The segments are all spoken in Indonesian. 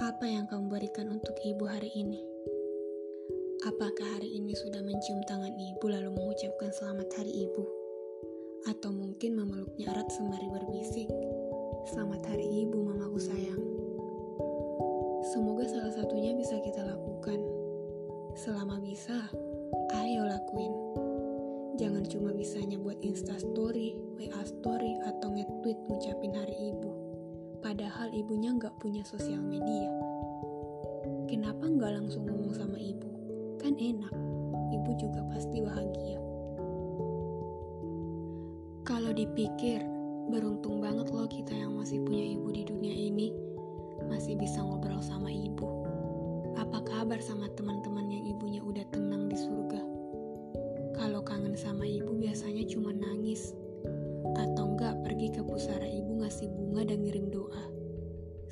Apa yang kamu berikan untuk ibu hari ini? Apakah hari ini sudah mencium tangan ibu lalu mengucapkan selamat hari ibu? Atau mungkin memeluknya erat sembari berbisik, Selamat hari ibu mamaku sayang. Semoga salah satunya bisa kita lakukan. Selama bisa, ayo lakuin. Jangan cuma bisanya buat instastory, WA story, atau nge-tweet ngucapin ibunya nggak punya sosial media. Kenapa nggak langsung ngomong sama ibu? Kan enak, ibu juga pasti bahagia. Kalau dipikir, Beruntung banget loh kita yang masih punya ibu di dunia ini. Masih bisa ngobrol sama ibu. Apa kabar sama teman-teman yang ibunya udah tenang di surga? Kalau kangen sama ibu biasanya cuma nangis. Atau enggak pergi ke pusara ibu ngasih bunga dan ngirim doa.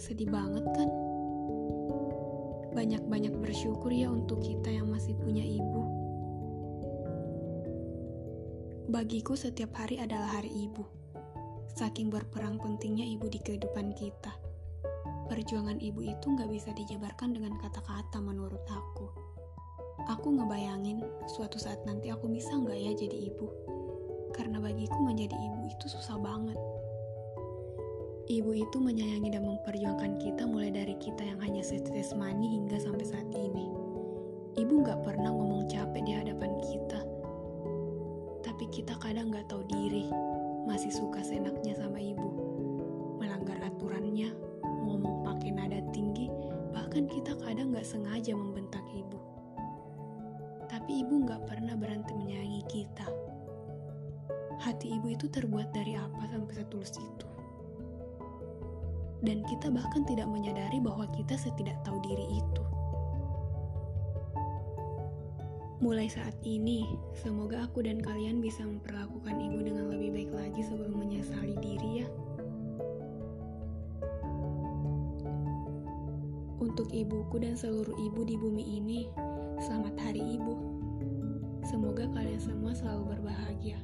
Sedih banget kan? Banyak-banyak bersyukur ya untuk kita yang masih punya ibu. Bagiku setiap hari adalah hari ibu. Saking berperang pentingnya ibu di kehidupan kita. Perjuangan ibu itu nggak bisa dijabarkan dengan kata-kata menurut aku. Aku ngebayangin suatu saat nanti aku bisa nggak ya jadi ibu. Karena bagiku menjadi ibu itu susah banget. Ibu itu menyayangi dan memperjuangkan kita mulai dari kita yang hanya setetes mani hingga sampai saat ini. Ibu nggak pernah ngomong capek di hadapan kita. Tapi kita kadang nggak tahu diri masih suka senaknya sama ibu. Melanggar aturannya, ngomong pakai nada tinggi, bahkan kita kadang gak sengaja membentak ibu. Tapi ibu gak pernah berhenti menyayangi kita. Hati ibu itu terbuat dari apa sampai setulus itu? Dan kita bahkan tidak menyadari bahwa kita setidak tahu diri itu. Mulai saat ini, semoga aku dan kalian bisa memperlakukan ibu dengan lebih baik lagi sebelum menyesali diri ya. Untuk ibuku dan seluruh ibu di bumi ini, selamat hari ibu. Semoga kalian semua selalu berbahagia.